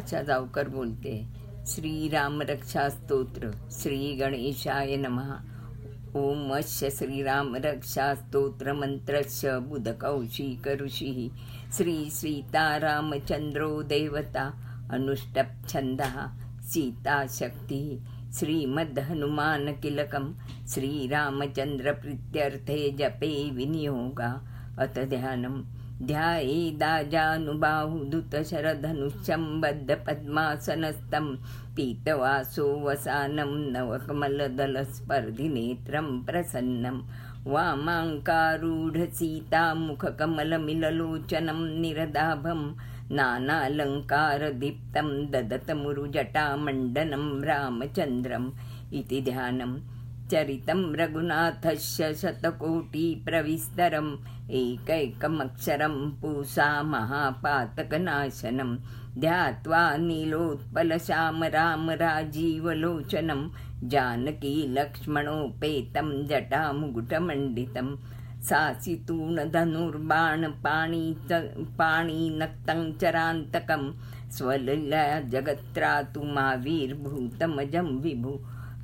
आशा जावकर बोलते श्री राम रक्षा स्तोत्र, श्री गणेशाय नमः। ओम अस्य श्रीराम रक्षा स्तोत्र मंत्रस्य बुधकौशिक ऋषिः श्री सीतारामचन्द्रो देवता अनुष्टप छन्दः सीताशक्तिः। श्रीमद्हनुमानकिलकं श्रीरामचन्द्रप्रीत्यर्थे जपे विनियोगा। अथ ध्यानम्। ध्यायेदाजानुबाहुदुतशरधनुष्यं बद्धपद्मासनस्थं पीतवासो वसानं नवकमलदलस्पर्धिनेत्रं प्रसन्नं वामाङ्कारूढसीतामुखकमलमिललोचनं निरदाभं नानालङ्कारदीप्तं ददतमुरुजटामण्डनं रामचन्द्रम् इति ध्यानम् चरितं रघुनाथस्य शतकोटिप्रविस्तरम् एकैकमक्षरं पूषा महापातकनाशनं ध्यात्वा नीलोत्पलश्याम राम राजीवलोचनं जानकी लक्ष्मणोपेतं जटामुकुटमण्डितं सासितूणधनुर्बाणपाणी पाणिनक्तं चरान्तकं स्वलीला जगत्रातु मावीर्भूतमजं विभु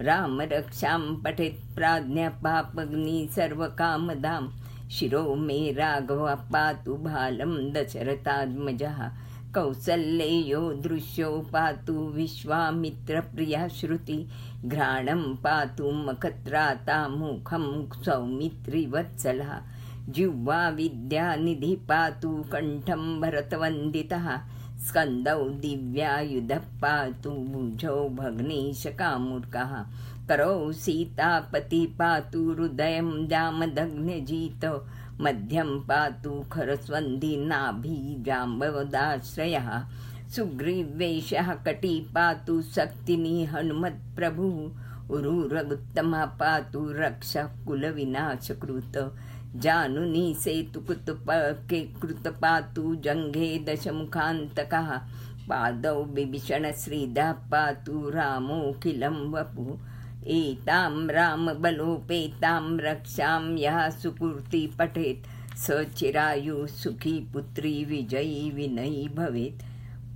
राम रक्षां पठेत् प्राज्ञपापग्नि सर्वकामदां शिरो मे राघव पातु बालं दशरथात्मजः कौसल्येयो दृश्यो पातु विश्वामित्रप्रिया श्रुति। घ्राणं पातु मखत्रातामुखं सौमित्रिवत्सलः। जिह्वा विद्यानिधि पातु कण्ठं भरतवन्दितः। स्कन्दौ दिव्यायुधः पातु भुजौ भग्नेशकामूर्कः। करौ सीतापति पातु हृदयं जामदग्नजित, मध्यं पातु खरस्वन्दिनाभिजाम्बवदाश्रयः। सुग्रीवेशः कटी पातु शक्तिनि हनुमत्प्रभुः। उरुरगुत्तमः पातु रक्षः कुलविनाशकृत। जानुनि सेतुकृतपके कृतपातु जङ्घे दशमुखान्तकः। पादौ बिभीषणश्रीदः पातु रामोऽखिलं वपुः। एतां रामबलोपेतां रक्षां यः सुकृति पठेत्। स चिरायु सुखी पुत्री विजयी विनयी भवेत्।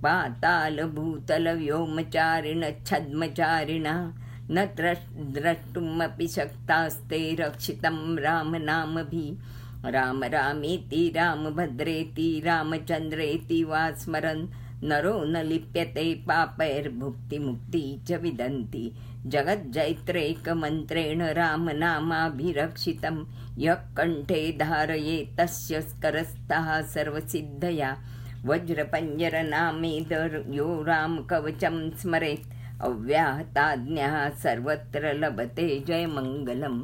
पातालभूतलव्योमचारिणच्छद्मचारिणः न द्रष्टुमपि शक्तास्ते रक्षितं रामनामभिः राम रामेति रामभद्रेति रामचन्द्रेति वा स्मरन्। नरो न लिप्यते पापैर्भुक्तिमुक्ति च विदन्ति। जगज्जैत्रैकमन्त्रेण रामनामाभिरक्षितं यः कण्ठे धारये तस्य स्करस्थः सर्वसिद्धया। वज्रपञ्जरनामेदर् यो रामकवचं स्मरेत्। अव्याहताज्ञः सर्वत्र लभते जयमङ्गलम्।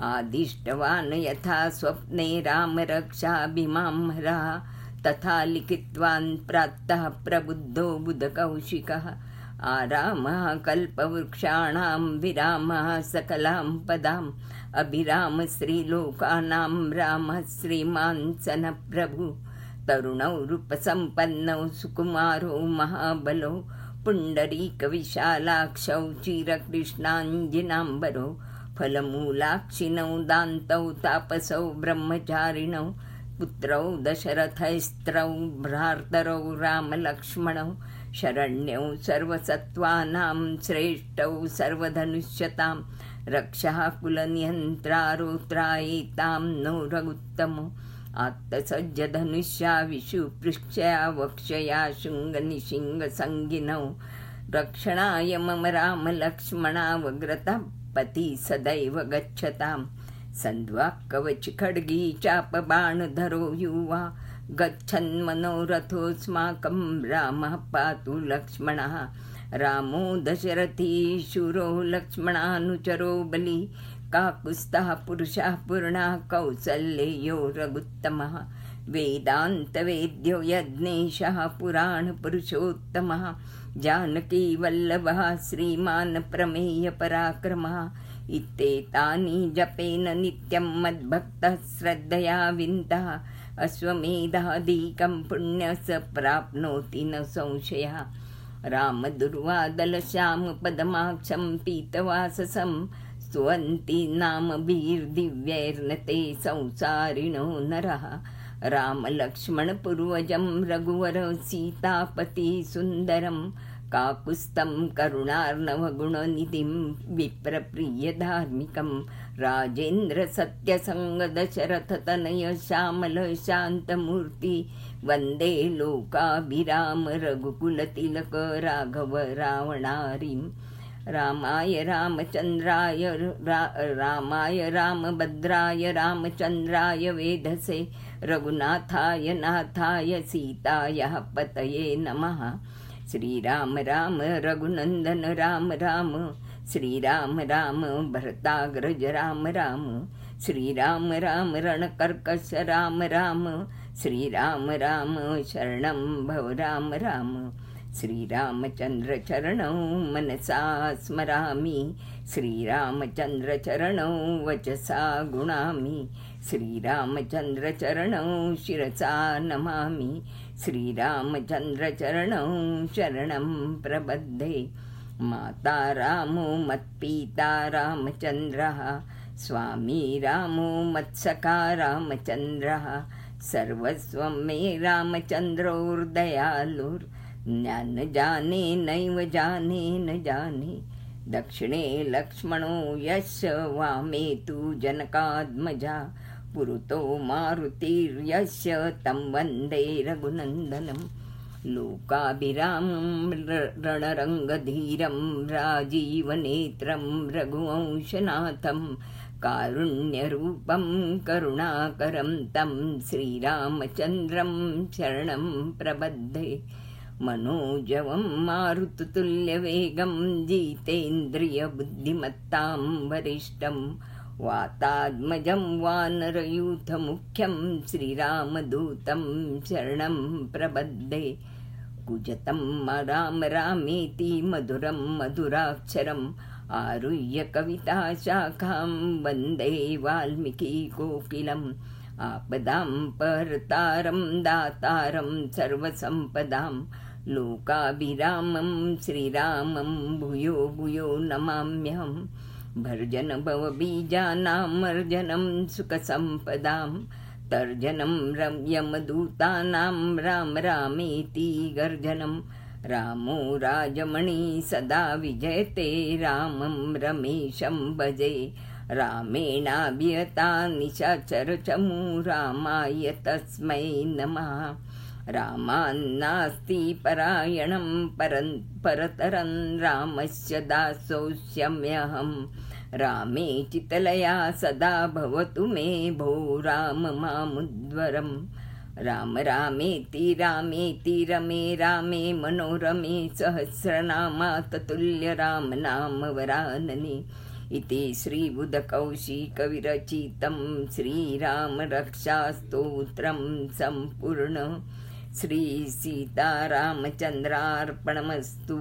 आदिष्टवान् यथा स्वप्ने रामरक्षाभिमां हरः तथा लिखितवान् प्रातः प्रबुद्धो बुधकौशिकः। आरामः कल्पवृक्षाणां विरामः सकलां पदाम्। अभिराम श्रीलोकानां रामः श्रीमान् सनप्रभु तरुणौ रूपसम्पन्नौ सुकुमारो महाबलो पुण्डरीकविशालाक्षौ चिरकृष्णाञ्जिनाम्बरो फलमूलाक्षिणौ दान्तौ तापसौ ब्रह्मचारिणौ पुत्रौ दशरथैस्त्रौ भ्रातरौ रामलक्ष्मणौ शरण्यौ सर्वसत्त्वानां श्रेष्ठौ सर्वधनुष्यतां रक्षः कुलनियन्त्रारोत्रायेतां नो रघुत्तमो आत्तसज्जधनुष्या विषुपृक्षया वक्षया शृङ्गनिशिङ्गसङ्गिनौ। रक्षणाय मम रामलक्ष्मणावग्रतः पति सदैव गच्छताम्। सन्द्वाक्कवच खड्गी चापबाणधरो युवा गच्छन्मनोरथोऽस्माकं रामः पातु लक्ष्मणः। रामो दशरथी शूरो लक्ष्मणानुचरो बलि काकुस्तः पुरुषः पूर्णः कौसल्ययो रघुत्तमः। वेदान्तवेद्यो यज्ञेशः पुराणपुरुषोत्तमः। जानकीवल्लभः श्रीमान् प्रमेयपराक्रमः इत्येतानि जपेन नित्यं मद्भक्तः श्रद्धया विन्तः। अश्वमेधादिकं पुण्यस प्राप्नोति न संशयः। रामदुर्वादलश्यामपदमाक्षं पीतवाससं स्तुवन्ति नामभिर्दिव्यैर्न ते संसारिणो नरः। रामलक्ष्मणपूर्वजं रघुवर सीतापति सुन्दरं काकुस्तं करुणार्णवगुणनिधिं विप्रप्रियधार्मिकं राजेन्द्रसत्यसङ्गदशरथतनय श्यामल वन्दे लोकाभिराम रघुकुलतिलक राघव रावणारिम् रामाय रामचन्द्राय रा, रामाय रामभद्राय रामचन्द्राय वेधसे, रघुनाथाय नाथाय सीताय पतये नमः। श्रीराम राम रघुनन्दन राम राम, श्रीराम राम भरताग्रज राम राम, श्रीराम राम रणकर्कश राम राम, श्रीराम राम शरणं भव राम राम। श्रीरामचन्द्रचरणौ मनसा स्मरामि। श्रीरामचन्द्रचरणौ वचसा गुणामि। श्रीरामचन्द्रचरणौ शिरसा नमामि। श्रीरामचन्द्रचरणौ शरणं प्रबद्धे। माता रामो मत्पिता रामचन्द्रः। स्वामी रामो मत्सखा रामचन्द्रः। सर्वस्वं मे रामचन्द्रोर्दयालुर्। ज्ञान जाने नैव जाने न जाने। दक्षिणे लक्ष्मणो यस्य वामे तु जनकात्मजा पुरुतो मारुतिर्यस्य तं वंदे रघुनन्दनं लोकाभिरामं रणरङ्गधीरं, राजीवनेत्रं रघुवंशनाथं कारुण्यरूपं, करुणाकरं, तं श्रीरामचन्द्रं शरणं प्रबद्धे। मनोजवं मारुतुल्यवेगं जितेन्द्रियबुद्धिमत्तां वरिष्ठं वातात्मजं वानरयूथमुख्यं श्रीरामदूतं शरणं प्रबद्धे कुजतं राम रामेति मधुरं मधुराक्षरम् आरुह्य कविताशाखां वंदे वाल्मीकिकोकिलम् आपदां परतारं दातारं सर्वसम्पदां लोकाभिरामं श्रीरामं भूयो भूयो नमाम्यहं। भर्जन भवबीजानामर्जनं सुखसम्पदां। तर्जनं रम्यमदूतानां राम रामेति गर्जनं। रामो राजमणि सदा विजयते, रामं रमेशं भजे। रामेणाभियता निशाचरचमू रामाय तस्मै नमः। रामान्नास्ति परायणं परन् परतरं रामस्य दासोऽस्म्यहं रामे चितलया सदा भवतु मे भो राम मामुद्वरम्। राम रामेति रामेति रमे रामे मनोरमे सहस्रनामा ततुल्य राम नाम वरानने। इति श्रीबुधकौशिकविरचितं श्रीरामरक्षास्तोत्रं सम्पूर्ण श्रीसीतारामचन्द्रार्पणमस्तु